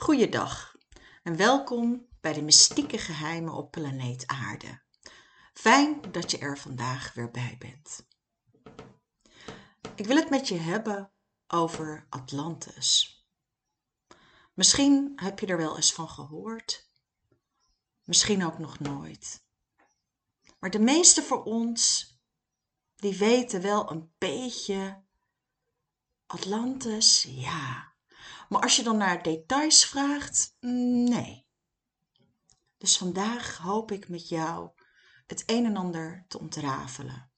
Goeiedag en welkom bij de mystieke geheimen op planeet Aarde. Fijn dat je er vandaag weer bij bent. Ik wil het met je hebben over Atlantis. Misschien heb je er wel eens van gehoord, misschien ook nog nooit. Maar de meeste van ons, die weten wel een beetje Atlantis, ja. Maar als je dan naar details vraagt, nee. Dus vandaag hoop ik met jou het een en ander te ontrafelen.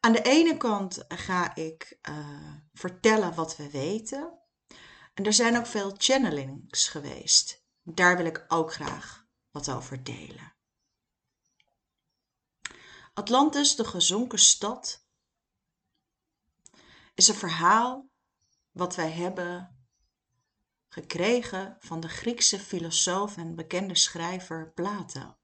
Aan de ene kant ga ik uh, vertellen wat we weten. En er zijn ook veel channelings geweest. Daar wil ik ook graag wat over delen. Atlantis, de gezonken stad, is een verhaal wat wij hebben gekregen van de Griekse filosoof en bekende schrijver Plato.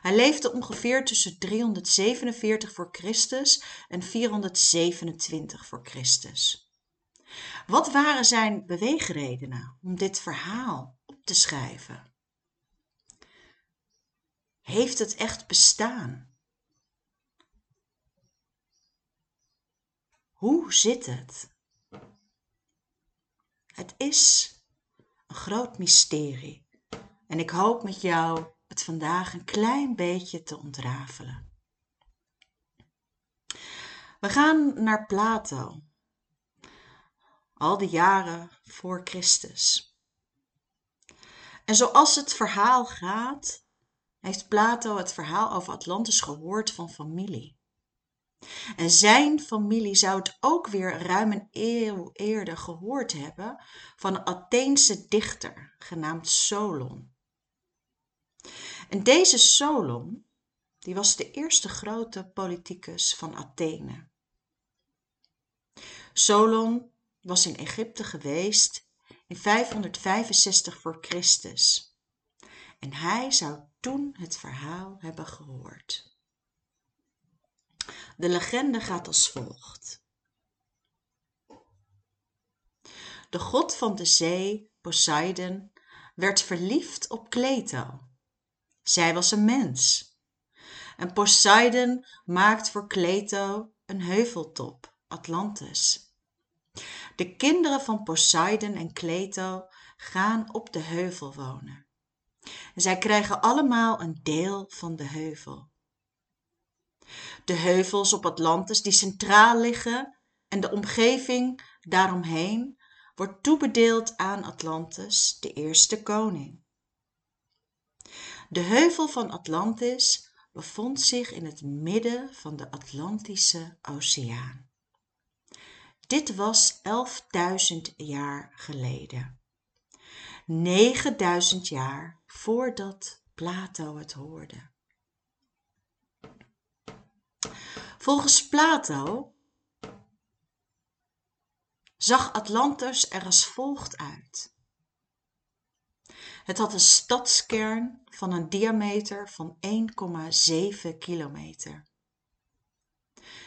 Hij leefde ongeveer tussen 347 voor Christus en 427 voor Christus. Wat waren zijn beweegredenen om dit verhaal op te schrijven? Heeft het echt bestaan? Hoe zit het? Het is een groot mysterie en ik hoop met jou het vandaag een klein beetje te ontrafelen. We gaan naar Plato, al de jaren voor Christus. En zoals het verhaal gaat, heeft Plato het verhaal over Atlantis gehoord van familie. En zijn familie zou het ook weer ruim een eeuw eerder gehoord hebben van een Atheense dichter genaamd Solon. En deze Solon, die was de eerste grote politicus van Athene. Solon was in Egypte geweest in 565 voor Christus. En hij zou toen het verhaal hebben gehoord. De legende gaat als volgt. De god van de zee, Poseidon, werd verliefd op Kleto. Zij was een mens. En Poseidon maakt voor Kleto een heuveltop, Atlantis. De kinderen van Poseidon en Kleto gaan op de heuvel wonen. En zij krijgen allemaal een deel van de heuvel de heuvels op Atlantis die centraal liggen en de omgeving daaromheen wordt toebedeeld aan Atlantis, de eerste koning. De heuvel van Atlantis bevond zich in het midden van de Atlantische Oceaan. Dit was 11.000 jaar geleden. 9000 jaar voordat Plato het hoorde. Volgens Plato zag Atlantis er als volgt uit. Het had een stadskern van een diameter van 1,7 kilometer.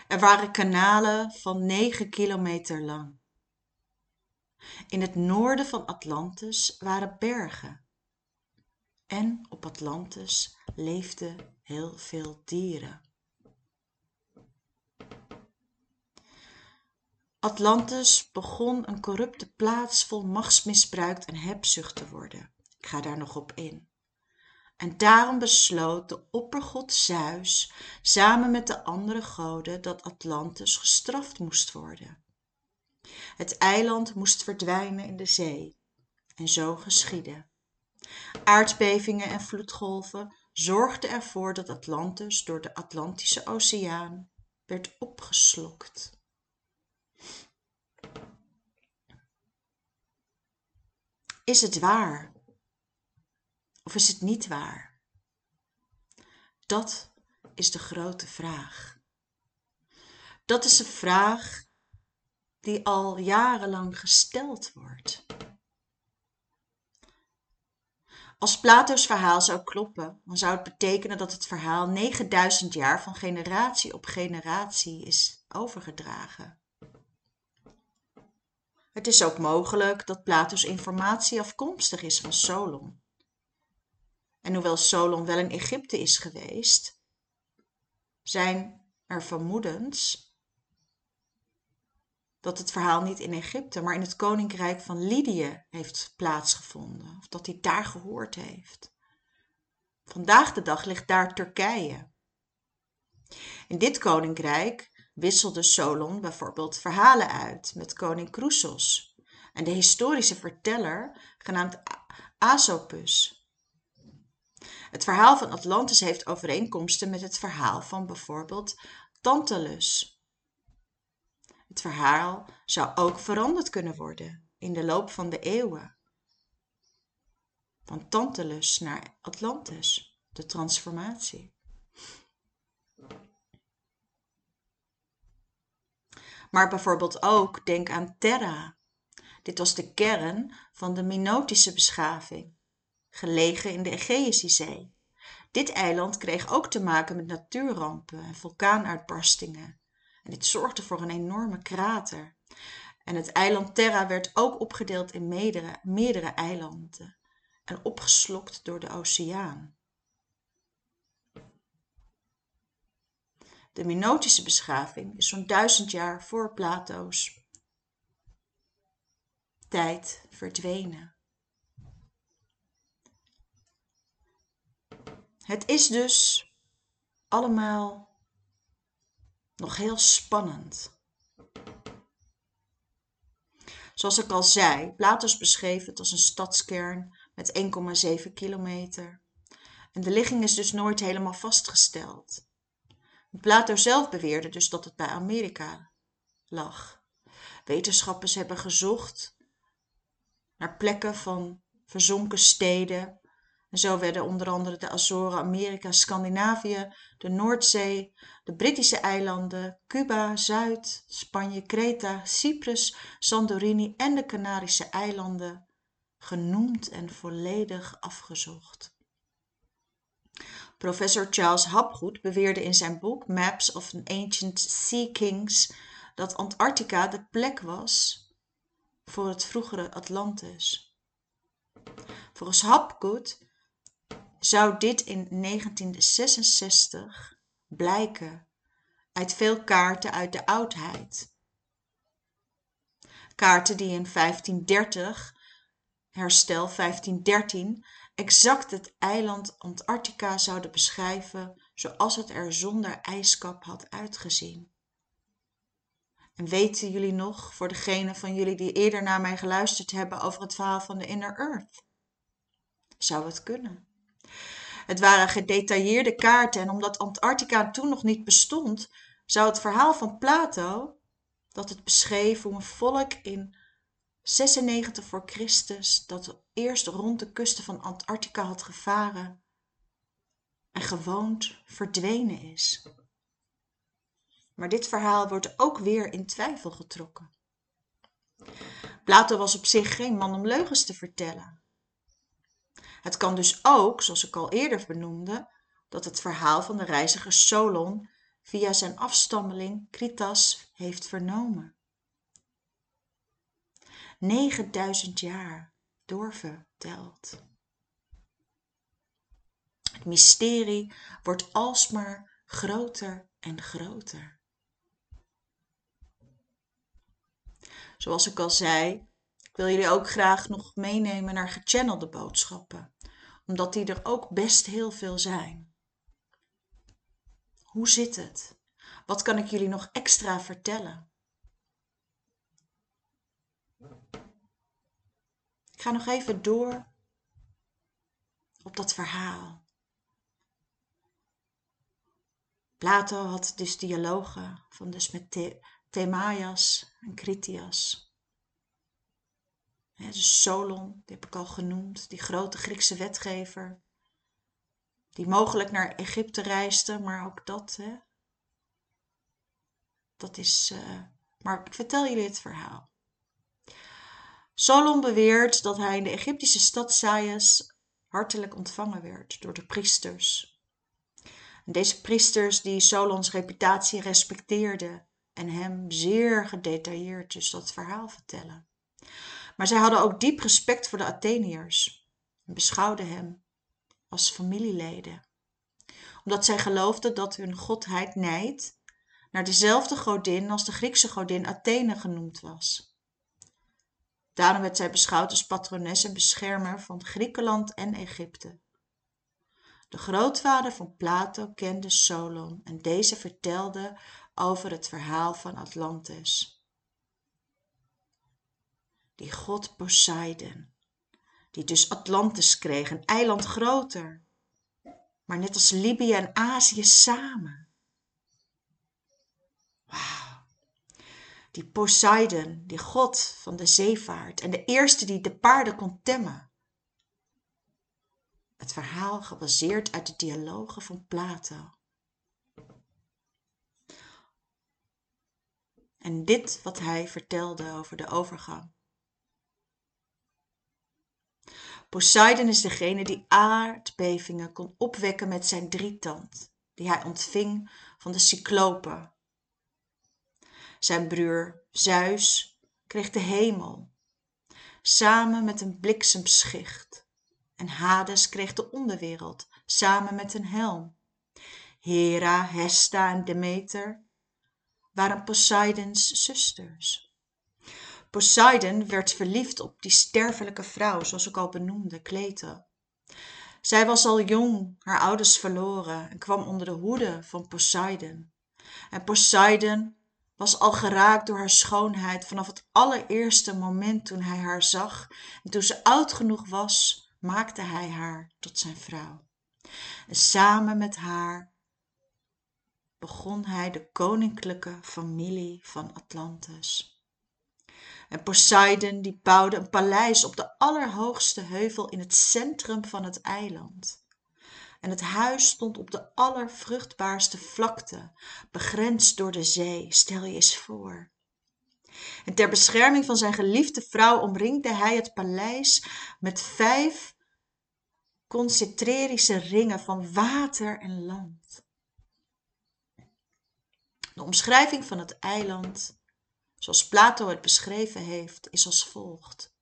Er waren kanalen van 9 kilometer lang. In het noorden van Atlantis waren bergen. En op Atlantis leefden heel veel dieren. Atlantis begon een corrupte plaats vol machtsmisbruik en hebzucht te worden. Ik ga daar nog op in. En daarom besloot de oppergod Zeus samen met de andere goden dat Atlantis gestraft moest worden. Het eiland moest verdwijnen in de zee. En zo geschiedde. Aardbevingen en vloedgolven zorgden ervoor dat Atlantis door de Atlantische Oceaan werd opgeslokt. Is het waar? Of is het niet waar? Dat is de grote vraag. Dat is een vraag die al jarenlang gesteld wordt. Als Plato's verhaal zou kloppen, dan zou het betekenen dat het verhaal 9000 jaar van generatie op generatie is overgedragen. Het is ook mogelijk dat Plato's informatie afkomstig is van Solon. En hoewel Solon wel in Egypte is geweest, zijn er vermoedens dat het verhaal niet in Egypte, maar in het koninkrijk van Lydië heeft plaatsgevonden. Of dat hij daar gehoord heeft. Vandaag de dag ligt daar Turkije. In dit koninkrijk wisselde Solon bijvoorbeeld verhalen uit met koning Croesus en de historische verteller genaamd Asopus. Het verhaal van Atlantis heeft overeenkomsten met het verhaal van bijvoorbeeld Tantalus. Het verhaal zou ook veranderd kunnen worden in de loop van de eeuwen. Van Tantalus naar Atlantis, de transformatie. Maar bijvoorbeeld ook denk aan Terra. Dit was de kern van de Minotische beschaving, gelegen in de Egeïsche Zee. Dit eiland kreeg ook te maken met natuurrampen en vulkaanuitbarstingen en dit zorgde voor een enorme krater. En het eiland Terra werd ook opgedeeld in meerdere, meerdere eilanden en opgeslokt door de oceaan. De Minotische beschaving is zo'n duizend jaar voor Plato's tijd verdwenen. Het is dus allemaal nog heel spannend. Zoals ik al zei, Platos beschreef het als een stadskern met 1,7 kilometer. En de ligging is dus nooit helemaal vastgesteld. Plato zelf beweerde dus dat het bij Amerika lag. Wetenschappers hebben gezocht naar plekken van verzonken steden en zo werden onder andere de Azoren, Amerika, Scandinavië, de Noordzee, de Brittische eilanden, Cuba, Zuid, Spanje, Kreta, Cyprus, Santorini en de Canarische eilanden genoemd en volledig afgezocht. Professor Charles Hapgood beweerde in zijn boek Maps of an Ancient Sea Kings dat Antarctica de plek was voor het vroegere Atlantis. Volgens Hapgood zou dit in 1966 blijken uit veel kaarten uit de oudheid. Kaarten die in 1530, herstel 1513, exact het eiland Antarctica zouden beschrijven zoals het er zonder ijskap had uitgezien. En weten jullie nog, voor degenen van jullie die eerder naar mij geluisterd hebben over het verhaal van de Inner Earth? Zou het kunnen? Het waren gedetailleerde kaarten en omdat Antarctica toen nog niet bestond, zou het verhaal van Plato, dat het beschreef hoe een volk in 96 voor Christus, dat eerst rond de kusten van Antarctica had gevaren en gewoond, verdwenen is. Maar dit verhaal wordt ook weer in twijfel getrokken. Plato was op zich geen man om leugens te vertellen. Het kan dus ook, zoals ik al eerder benoemde, dat het verhaal van de reiziger Solon via zijn afstammeling Kritas heeft vernomen. 9000 jaar doorverteld. Het mysterie wordt alsmaar groter en groter. Zoals ik al zei, ik wil jullie ook graag nog meenemen naar gechannelde boodschappen, omdat die er ook best heel veel zijn. Hoe zit het? Wat kan ik jullie nog extra vertellen? Ik ga nog even door op dat verhaal. Plato had dus dialogen van dus met Themaias en Critias dus Solon, die heb ik al genoemd, die grote Griekse wetgever, die mogelijk naar Egypte reisde, maar ook dat, hè, dat is. Uh, maar ik vertel jullie het verhaal. Solon beweert dat hij in de Egyptische stad Sais hartelijk ontvangen werd door de priesters. Deze priesters die Solons reputatie respecteerden en hem zeer gedetailleerd dus dat verhaal vertellen. Maar zij hadden ook diep respect voor de Atheniërs en beschouwden hem als familieleden, omdat zij geloofden dat hun godheid Nijd naar dezelfde godin als de Griekse godin Athene genoemd was. Daarom werd zij beschouwd als patrones en beschermer van Griekenland en Egypte. De grootvader van Plato kende Solon en deze vertelde over het verhaal van Atlantis. Die god Poseidon, die dus Atlantis kreeg, een eiland groter, maar net als Libië en Azië samen. Wauw. Die Poseidon, die god van de zeevaart en de eerste die de paarden kon temmen. Het verhaal gebaseerd uit de dialogen van Plato. En dit wat hij vertelde over de overgang. Poseidon is degene die aardbevingen kon opwekken met zijn drietand, die hij ontving van de cyclopen. Zijn broer Zeus kreeg de hemel, samen met een bliksemschicht. En Hades kreeg de onderwereld, samen met een helm. Hera, Hesta en Demeter waren Poseidons zusters. Poseidon werd verliefd op die sterfelijke vrouw, zoals ik al benoemde, Kleto. Zij was al jong, haar ouders verloren en kwam onder de hoede van Poseidon. En Poseidon was al geraakt door haar schoonheid vanaf het allereerste moment toen hij haar zag. En toen ze oud genoeg was, maakte hij haar tot zijn vrouw. En samen met haar begon hij de koninklijke familie van Atlantis. En Poseidon die bouwde een paleis op de allerhoogste heuvel in het centrum van het eiland. En het huis stond op de allervruchtbaarste vlakte, begrensd door de zee, stel je eens voor. En ter bescherming van zijn geliefde vrouw omringde hij het paleis met vijf concentrerische ringen van water en land. De omschrijving van het eiland zoals Plato het beschreven heeft, is als volgt.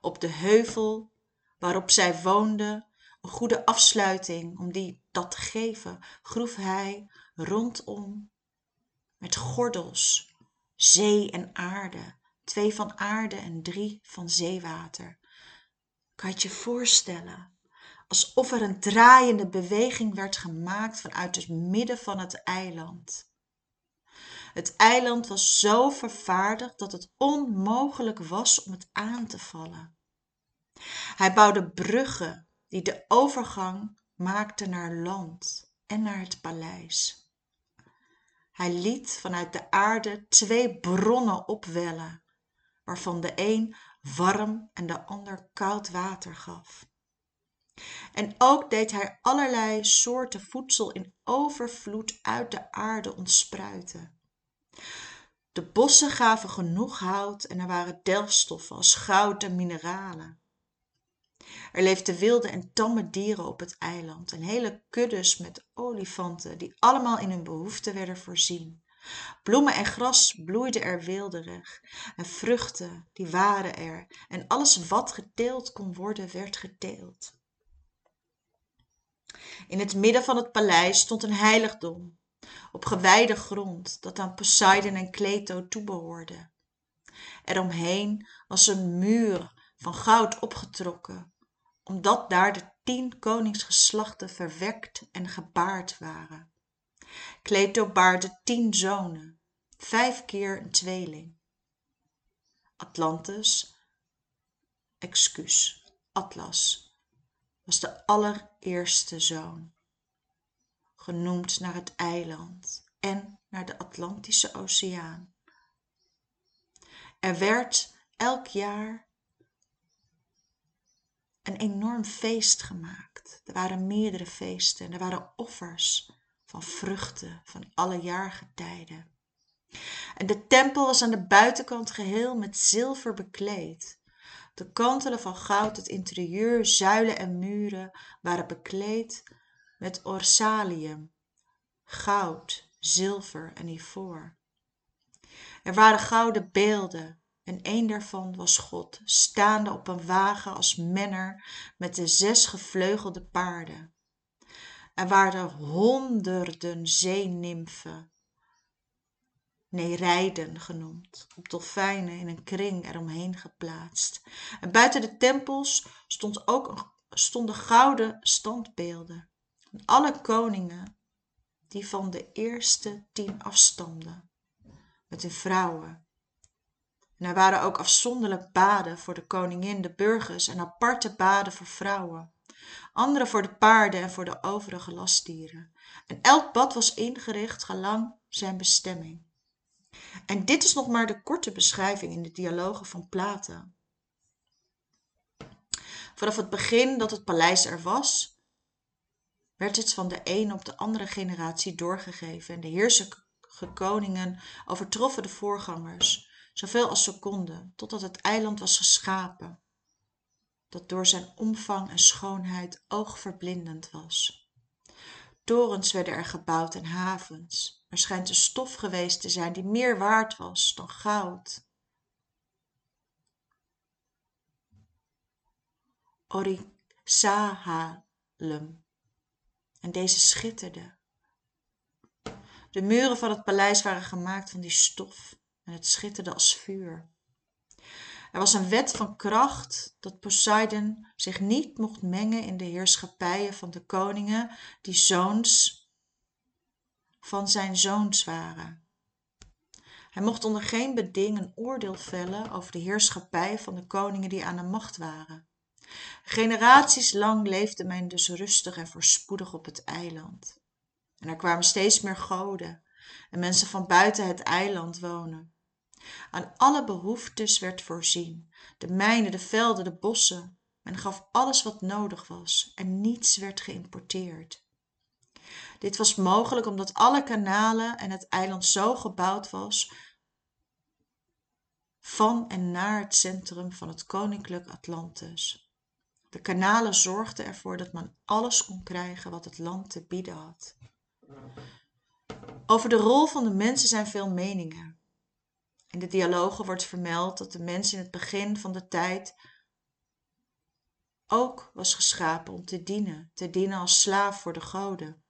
Op de heuvel waarop zij woonde, een goede afsluiting om die dat te geven, groef hij rondom met gordels, zee en aarde, twee van aarde en drie van zeewater. Kan je het je voorstellen? Alsof er een draaiende beweging werd gemaakt vanuit het midden van het eiland. Het eiland was zo vervaardigd dat het onmogelijk was om het aan te vallen. Hij bouwde bruggen die de overgang maakten naar land en naar het paleis. Hij liet vanuit de aarde twee bronnen opwellen, waarvan de een warm en de ander koud water gaf. En ook deed hij allerlei soorten voedsel in overvloed uit de aarde ontspruiten. De bossen gaven genoeg hout en er waren delfstoffen als goud en mineralen. Er leefden wilde en tamme dieren op het eiland en hele kuddes met olifanten die allemaal in hun behoeften werden voorzien. Bloemen en gras bloeiden er weelderig en vruchten die waren er en alles wat geteeld kon worden werd geteeld. In het midden van het paleis stond een heiligdom op gewijde grond dat aan Poseidon en Kleto toebehoorde. Eromheen was een muur van goud opgetrokken, omdat daar de tien koningsgeslachten verwekt en gebaard waren. Kleto baarde tien zonen, vijf keer een tweeling. Atlantis, excuus, Atlas, was de allereerste zoon genoemd naar het eiland en naar de Atlantische Oceaan. Er werd elk jaar een enorm feest gemaakt. Er waren meerdere feesten en er waren offers van vruchten van alle jaargetijden. En de tempel was aan de buitenkant geheel met zilver bekleed. De kantelen van goud, het interieur, zuilen en muren waren bekleed met orsalium, goud, zilver en ivoor. Er waren gouden beelden en een daarvan was God, staande op een wagen als menner met de zes gevleugelde paarden. Er waren honderden zeenimfen, nereiden genoemd, op dolfijnen in een kring eromheen geplaatst. En buiten de tempels stond ook, stonden gouden standbeelden. En alle koningen die van de eerste tien afstamden, met hun vrouwen. En er waren ook afzonderlijk baden voor de koningin, de burgers en aparte baden voor vrouwen. Andere voor de paarden en voor de overige lastdieren. En elk bad was ingericht gelang zijn bestemming. En dit is nog maar de korte beschrijving in de dialogen van Plato. Vanaf het begin dat het paleis er was, werd het van de een op de andere generatie doorgegeven en de heersige koningen overtroffen de voorgangers, zoveel als ze konden, totdat het eiland was geschapen, dat door zijn omvang en schoonheid oogverblindend was. Torens werden er gebouwd en havens. Er schijnt een stof geweest te zijn die meer waard was dan goud. Orisahalem. En deze schitterde. De muren van het paleis waren gemaakt van die stof en het schitterde als vuur. Er was een wet van kracht dat Poseidon zich niet mocht mengen in de heerschappijen van de koningen die zoons van zijn zoons waren. Hij mocht onder geen beding een oordeel vellen over de heerschappij van de koningen die aan de macht waren. Generaties lang leefde men dus rustig en voorspoedig op het eiland. En er kwamen steeds meer goden en mensen van buiten het eiland wonen. Aan alle behoeftes werd voorzien, de mijnen, de velden, de bossen. Men gaf alles wat nodig was en niets werd geïmporteerd. Dit was mogelijk omdat alle kanalen en het eiland zo gebouwd was van en naar het centrum van het koninklijk Atlantis. De kanalen zorgden ervoor dat men alles kon krijgen wat het land te bieden had. Over de rol van de mensen zijn veel meningen. In de dialogen wordt vermeld dat de mens in het begin van de tijd ook was geschapen om te dienen, te dienen als slaaf voor de goden.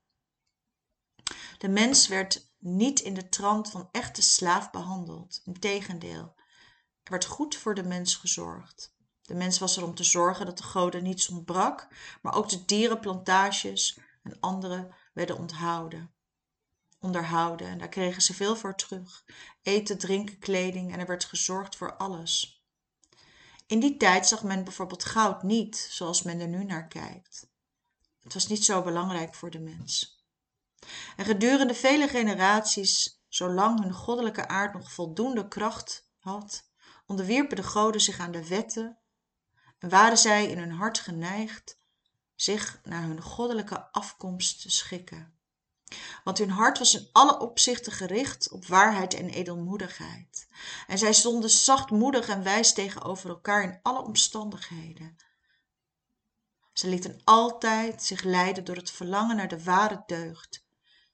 De mens werd niet in de trant van echte slaaf behandeld. Integendeel, er werd goed voor de mens gezorgd. De mens was er om te zorgen dat de goden niets ontbrak, maar ook de dierenplantages en andere werden onthouden onderhouden en daar kregen ze veel voor terug. Eten, drinken, kleding en er werd gezorgd voor alles. In die tijd zag men bijvoorbeeld goud niet zoals men er nu naar kijkt. Het was niet zo belangrijk voor de mens. En gedurende vele generaties, zolang hun goddelijke aard nog voldoende kracht had, onderwierpen de goden zich aan de wetten en waren zij in hun hart geneigd zich naar hun goddelijke afkomst te schikken want hun hart was in alle opzichten gericht op waarheid en edelmoedigheid. En zij stonden zachtmoedig en wijs tegenover elkaar in alle omstandigheden. Ze lieten altijd zich leiden door het verlangen naar de ware deugd.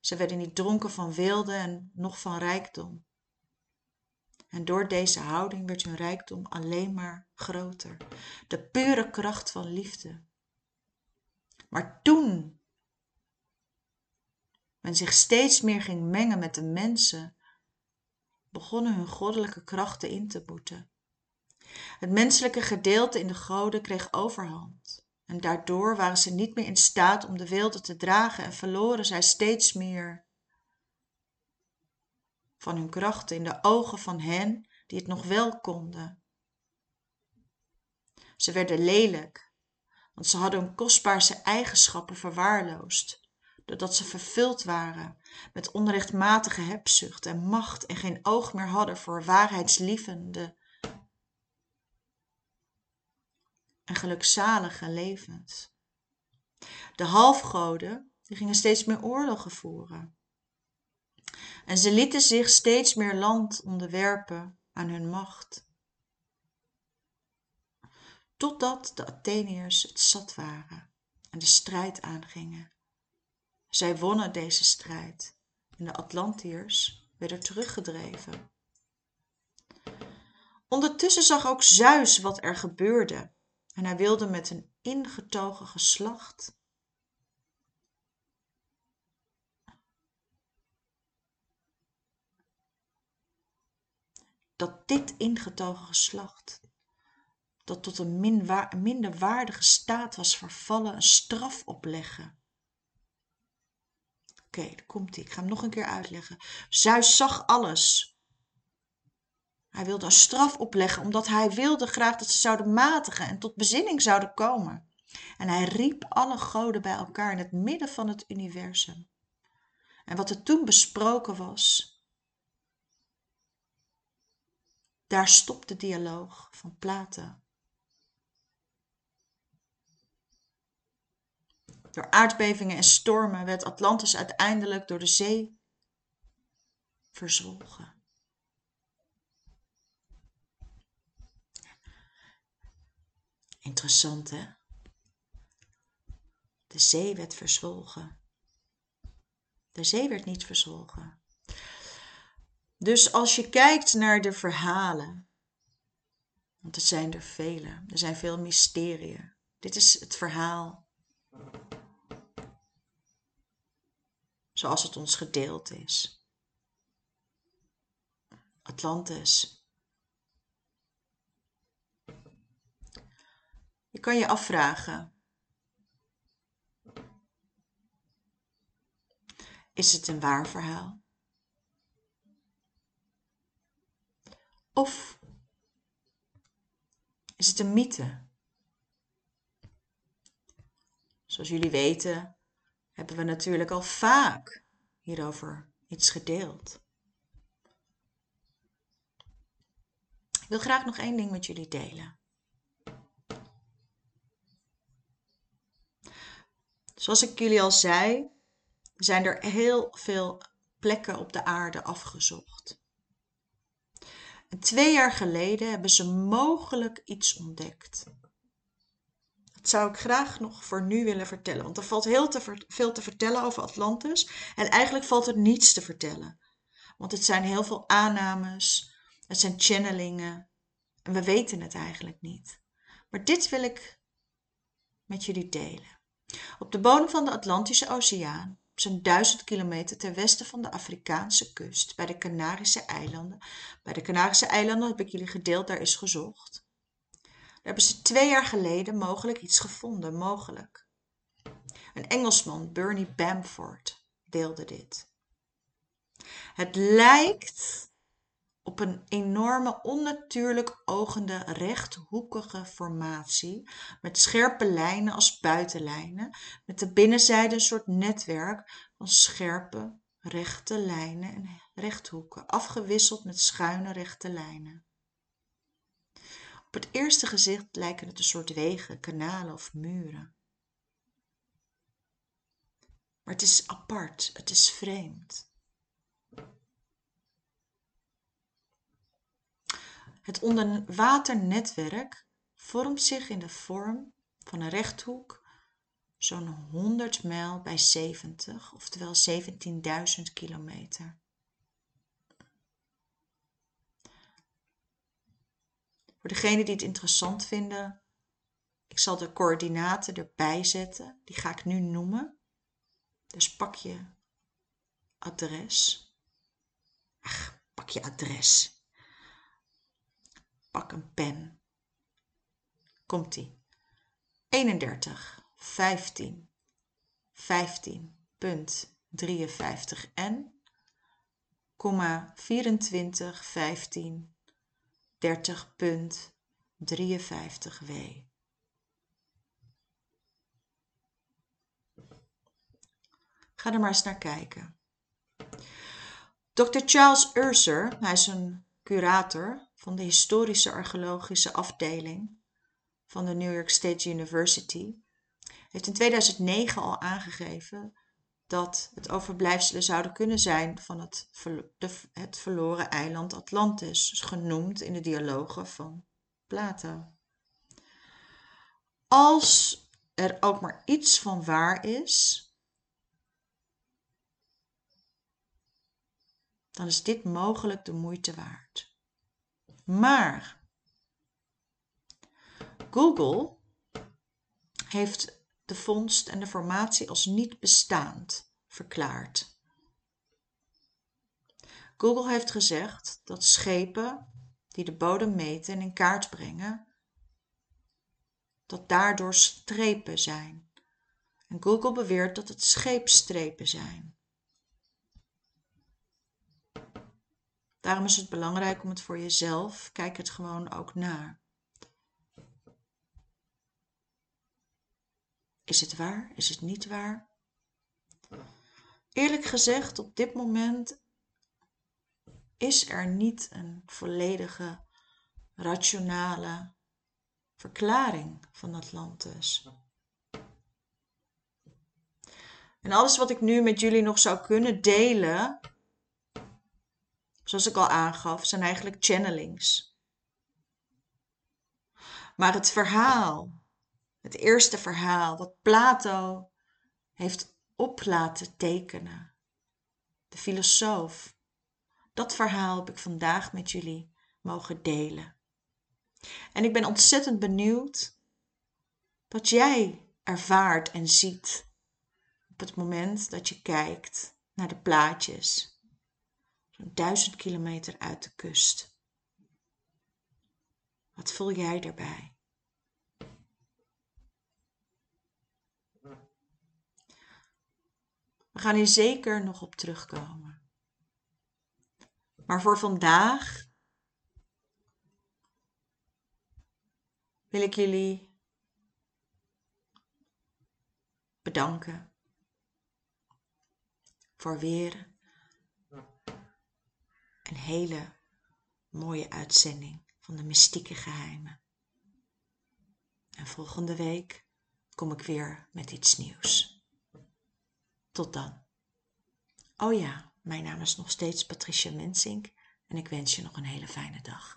Ze werden niet dronken van weelde en nog van rijkdom. En door deze houding werd hun rijkdom alleen maar groter. De pure kracht van liefde. Maar toen men zich steeds meer ging mengen met de mensen, begonnen hun goddelijke krachten in te boeten. Het menselijke gedeelte in de goden kreeg overhand. En daardoor waren ze niet meer in staat om de wilde te dragen en verloren zij steeds meer van hun krachten in de ogen van hen die het nog wel konden. Ze werden lelijk, want ze hadden hun kostbaarste eigenschappen verwaarloosd doordat ze vervuld waren met onrechtmatige hebzucht en macht en geen oog meer hadden voor waarheidslievende en gelukzalige levens. De halfgoden die gingen steeds meer oorlogen voeren. En ze lieten zich steeds meer land onderwerpen aan hun macht. Totdat de Atheniërs het zat waren en de strijd aangingen. Zij wonnen deze strijd. En de Atlantiërs werden teruggedreven. Ondertussen zag ook Zeus wat er gebeurde. En hij wilde met een ingetogen geslacht dat dit ingetogen geslacht dat tot een minder waardige staat was vervallen een straf opleggen oké daar komt ie ik ga hem nog een keer uitleggen. Zeus zag alles. Hij wilde een straf opleggen omdat hij wilde graag dat ze zouden matigen en tot bezinning zouden komen. En hij riep alle goden bij elkaar in het midden van het universum. En wat er toen besproken was daar stopt de dialoog van Plato Door aardbevingen en stormen werd Atlantis uiteindelijk door de zee verzwolgen. Interessant hè? De zee werd verzwolgen. De zee werd niet verzwolgen. Dus als je kijkt naar de verhalen, want er zijn er vele, er zijn veel mysterieën. Dit is het verhaal zoals het ons gedeeld is. Atlantis. Je kan je afvragen: is het een waar verhaal? Of is het een mythe? Zoals jullie weten hebben we natuurlijk al vaak hierover iets gedeeld. Ik wil graag nog één ding met jullie delen. Zoals ik jullie al zei, zijn er heel veel plekken op de aarde afgezocht. Twee jaar geleden hebben ze mogelijk iets ontdekt zou ik graag nog voor nu willen vertellen. Want er valt heel te veel te vertellen over Atlantis. En eigenlijk valt er niets te vertellen. Want het zijn heel veel aannames. Het zijn channelingen. En we weten het eigenlijk niet. Maar dit wil ik met jullie delen. Op de bodem van de Atlantische Oceaan, zo'n duizend kilometer ten westen van de Afrikaanse kust, bij de Canarische eilanden. Bij de Canarische eilanden heb ik jullie gedeeld, daar is gezocht hebben ze twee jaar geleden mogelijk iets gevonden, mogelijk. Een Engelsman, Bernie Bamford, deelde dit. Het lijkt op een enorme onnatuurlijk ogende rechthoekige formatie met scherpe lijnen als buitenlijnen, met de binnenzijde een soort netwerk van scherpe rechte lijnen en rechthoeken, afgewisseld met schuine rechte lijnen het eerste gezicht lijken het een soort wegen, kanalen of muren. Maar het is apart, het is vreemd. Het onderwaternetwerk vormt zich in de vorm van een rechthoek zo'n 100 mijl bij 70, oftewel 17.000 kilometer. Voor degenen die het interessant vinden, ik zal de coördinaten erbij zetten. Die ga ik nu noemen. Dus pak je adres. Ach, pak je adres. Pak een pen. Komt-ie. 31, 15, 15.53 n, 24, 15, 30.53w. Ga er maar eens naar kijken. Dr. Charles Urser, hij is een curator van de historische archeologische afdeling van de New York State University, heeft in 2009 al aangegeven dat het overblijfselen zouden kunnen zijn van het, het verloren eiland Atlantis, dus genoemd in de dialogen van Plato. Als er ook maar iets van waar is, dan is dit mogelijk de moeite waard. Maar Google heeft de vondst en de formatie als niet bestaand verklaard. Google heeft gezegd dat schepen die de bodem meten en in kaart brengen, dat daardoor strepen zijn. En Google beweert dat het scheepstrepen zijn. Daarom is het belangrijk om het voor jezelf, kijk het gewoon ook na. Is het waar? Is het niet waar? Eerlijk gezegd, op dit moment is er niet een volledige, rationale verklaring van Atlantis. En alles wat ik nu met jullie nog zou kunnen delen, zoals ik al aangaf, zijn eigenlijk channelings. Maar het verhaal, het eerste verhaal, wat Plato heeft op laten tekenen, de filosoof, dat verhaal heb ik vandaag met jullie mogen delen. En ik ben ontzettend benieuwd wat jij ervaart en ziet op het moment dat je kijkt naar de plaatjes, zo'n duizend kilometer uit de kust. Wat voel jij daarbij? We gaan hier zeker nog op terugkomen. Maar voor vandaag wil ik jullie bedanken voor weer een hele mooie uitzending van de mystieke geheimen. En volgende week kom ik weer met iets nieuws. Tot dan. Oh ja, mijn naam is nog steeds Patricia Mensink en ik wens je nog een hele fijne dag.